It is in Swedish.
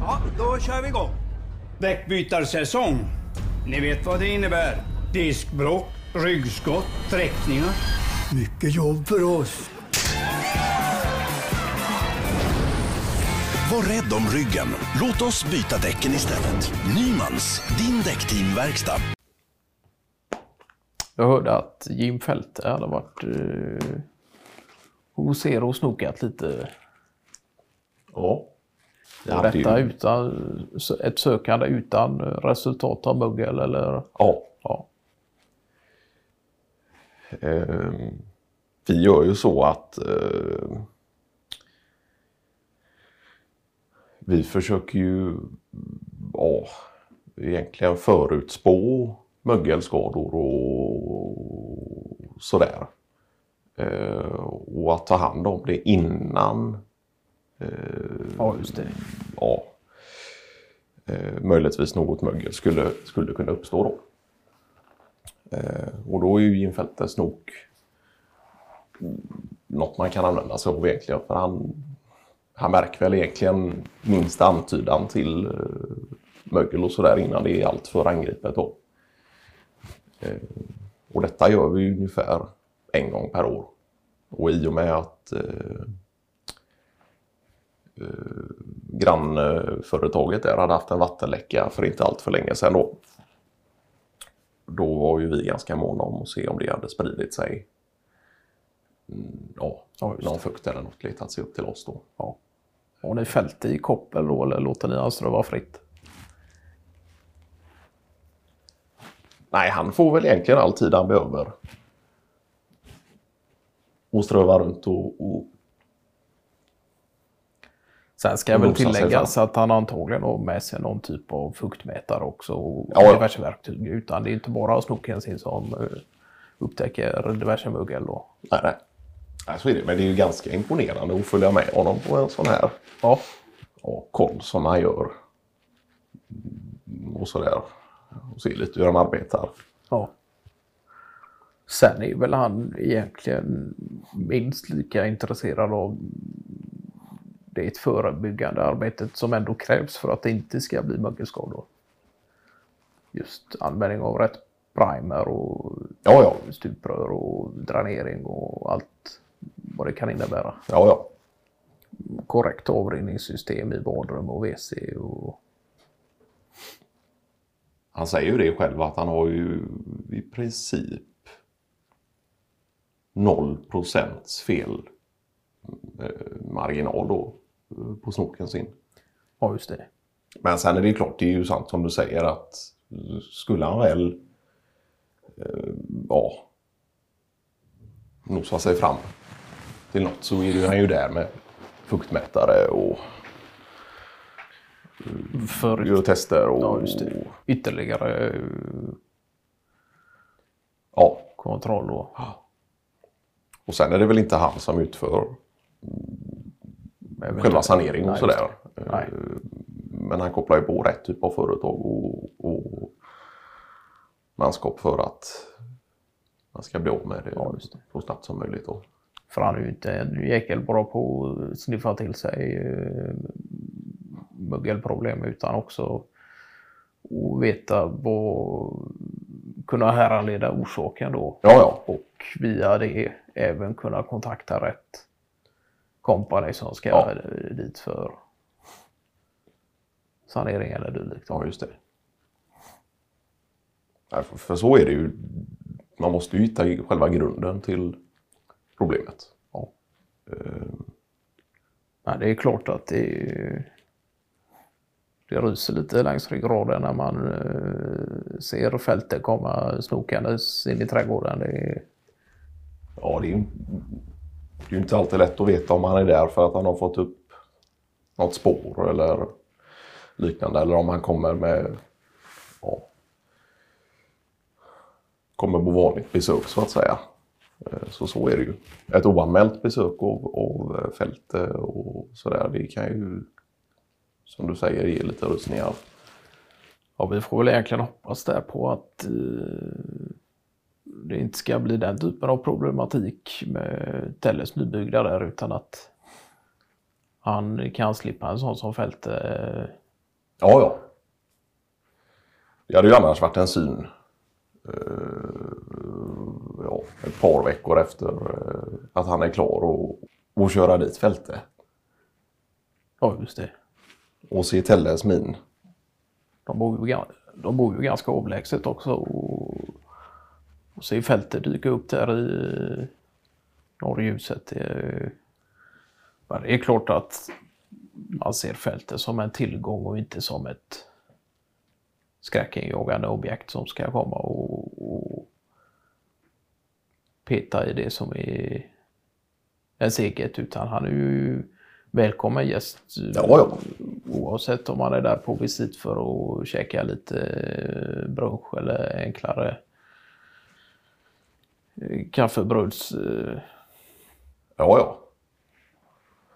Ja, då kör vi igång. Däckbytarsäsong. Ni vet vad det innebär. Diskbråck, ryggskott, sträckningar. Mycket jobb för oss. Var rädd om ryggen. Låt oss byta däcken istället. Nymans, din däckteamverkstad. Jag hörde att Jim Fälte hade varit eh, hos er och snokat lite. Ja. Hade detta ju- utan, ett sökande utan resultat av muggel eller? Ja. Ja. Eh, vi gör ju så att eh, vi försöker ju ja, egentligen förutspå mögelskador och sådär. Eh, och att ta hand om det innan ja, just det. ja, eh, möjligtvis något mögel skulle, skulle kunna uppstå då. Eh, och då är ju Jim snok något man kan använda sig av egentligen. För han, han märker väl egentligen minsta antydan till eh, mögel och sådär innan det är allt för angripet. Då. Eh, och detta gör vi ungefär en gång per år. Och i och med att eh, grannföretaget där hade haft en vattenläcka för inte allt för länge sedan då. Då var ju vi ganska måna om att se om det hade spridit sig. Mm, ja, Ja, någon fukt eller något letat sig upp till oss då. Ja. Har ni fält i koppel då eller låter ni han ströva fritt? Nej, han får väl egentligen all tid han behöver. Och ströva runt och, och Sen ska jag väl Nosa sig tilläggas att han antagligen har med sig någon typ av fuktmätare också och Ja. diverse verktyg. Utan det är inte bara snoken som eh, upptäcker diverse mögel då. nej, nej. nej, så är det. Men det är ju ganska imponerande att följa med honom på en sån här Ja, ja, koll som han gör. Och sådär. Och se lite hur han arbetar. Ja. Sen är väl han egentligen minst lika intresserad av det förebyggande arbetet som ändå krävs för att det inte ska bli mögelskador. Just användning av rätt primer och Ja, ja. stuprör och dränering och allt vad det kan innebära. Ja, ja. Korrekt avrinningssystem i badrum och WC och Han säger ju det själv att han har ju i princip 0 fel eh, marginal då på snoken sin. ja, just det. Men sen är det ju klart, det är ju sant som du säger att skulle han väl eh, ja, nosa sig fram till något så är han ju där med fuktmätare och För gör tester och Ja, just det. ytterligare ja, kontroll då. Och sen är det väl inte han som utför Eventuellt- själva sanering och sådär. Eh, Men han kopplar ju på rätt typ av företag och, och manskap för att man ska bli av med det, Ja, det. så snabbt som möjligt. Då. För han är ju inte en jäkel bara på att sniffa till sig eh, mögelproblem utan också att veta vad, kunna härleda orsaken då. Ja, ja. Och via det även kunna kontakta rätt kompani som ska Ja. dit för sanering eller dylikt. Ja, just det. För, för så är det ju. Man måste ju hitta själva grunden till problemet. Ja. Eh, Nej, det är klart att det, det ryser lite längs ryggraden när man eh, ser fältet komma snokandes in i trädgården. Det är, Ja, det är, det är ju inte alltid lätt att veta om han är där för att han har fått upp något spår eller liknande. Eller om han kommer med... Ja, kommer på vanligt besök så att säga. Eh, så så är det ju. Ett oanmält besök av, av eh, fältet och sådär, det kan ju som du säger ge lite rustningar. ja, vi får väl egentligen hoppas där på att eh, det inte ska bli den typen av problematik med Telles nybyggda där utan att han kan slippa en sån som fälte Ja, ja. Det hade ju annars varit en syn eh, ja, ett par veckor efter eh, att han är klar och, och köra dit Fälte. Ja, just det. Och se Telles min. De bor ju, de bor ju ganska avlägset också. Och, och se fältet dyka upp där i norrljuset. Det, det är klart att man ser fältet som en tillgång och inte som ett skräckinjagande objekt som ska komma och, och peta i det som är ens eget. Utan han är ju välkommen gäst Ja, ja. oavsett om man är där på visit för att käka lite brunch eller enklare Eh, kaffebruds... kaffebröds... eh, Ja, ja.